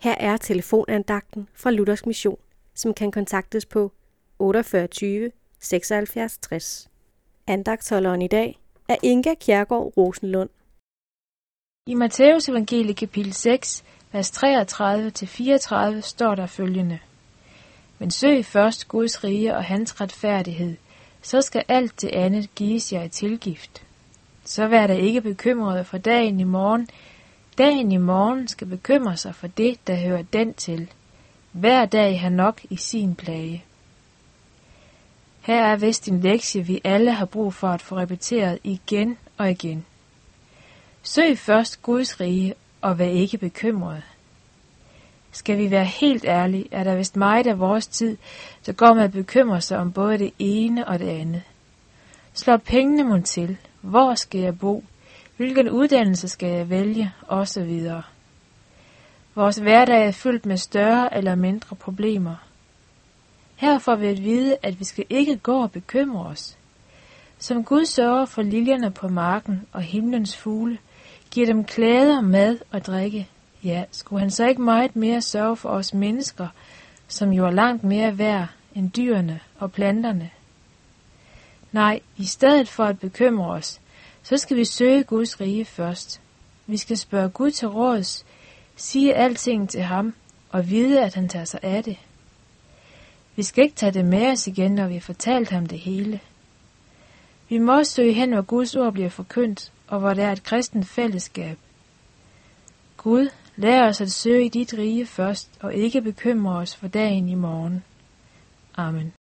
Her er telefonandagten fra Luthers Mission, som kan kontaktes på 48 76 60. Andagtholderen i dag er Inga Kjærgaard Rosenlund. I Matteus evangelie kapitel 6, vers 33-34 står der følgende. Men søg først Guds rige og hans retfærdighed, så skal alt det andet gives jer i tilgift. Så vær der ikke bekymret for dagen i morgen. Dagen i morgen skal bekymre sig for det, der hører den til. Hver dag har nok i sin plage. Her er vist en lektie, vi alle har brug for at få repeteret igen og igen. Søg først Guds rige og vær ikke bekymret. Skal vi være helt ærlige, er der vist meget af vores tid, der går med at bekymre sig om både det ene og det andet. Slår pengene mon til? Hvor skal jeg bo? Hvilken uddannelse skal jeg vælge? osv. videre. Vores hverdag er fyldt med større eller mindre problemer. Her får vi at vide, at vi skal ikke gå og bekymre os. Som Gud sørger for liljerne på marken og himlens fugle, giver dem klæder, mad og drikke, ja, skulle han så ikke meget mere sørge for os mennesker, som jo er langt mere værd end dyrene og planterne? Nej, i stedet for at bekymre os, så skal vi søge Guds rige først. Vi skal spørge Gud til råds, sige alting til ham og vide, at han tager sig af det. Vi skal ikke tage det med os igen, når vi har fortalt ham det hele. Vi må også søge hen, hvor Guds ord bliver forkyndt, og hvor der er et kristent fællesskab. Gud, lær os at søge i dit rige først, og ikke bekymre os for dagen i morgen. Amen.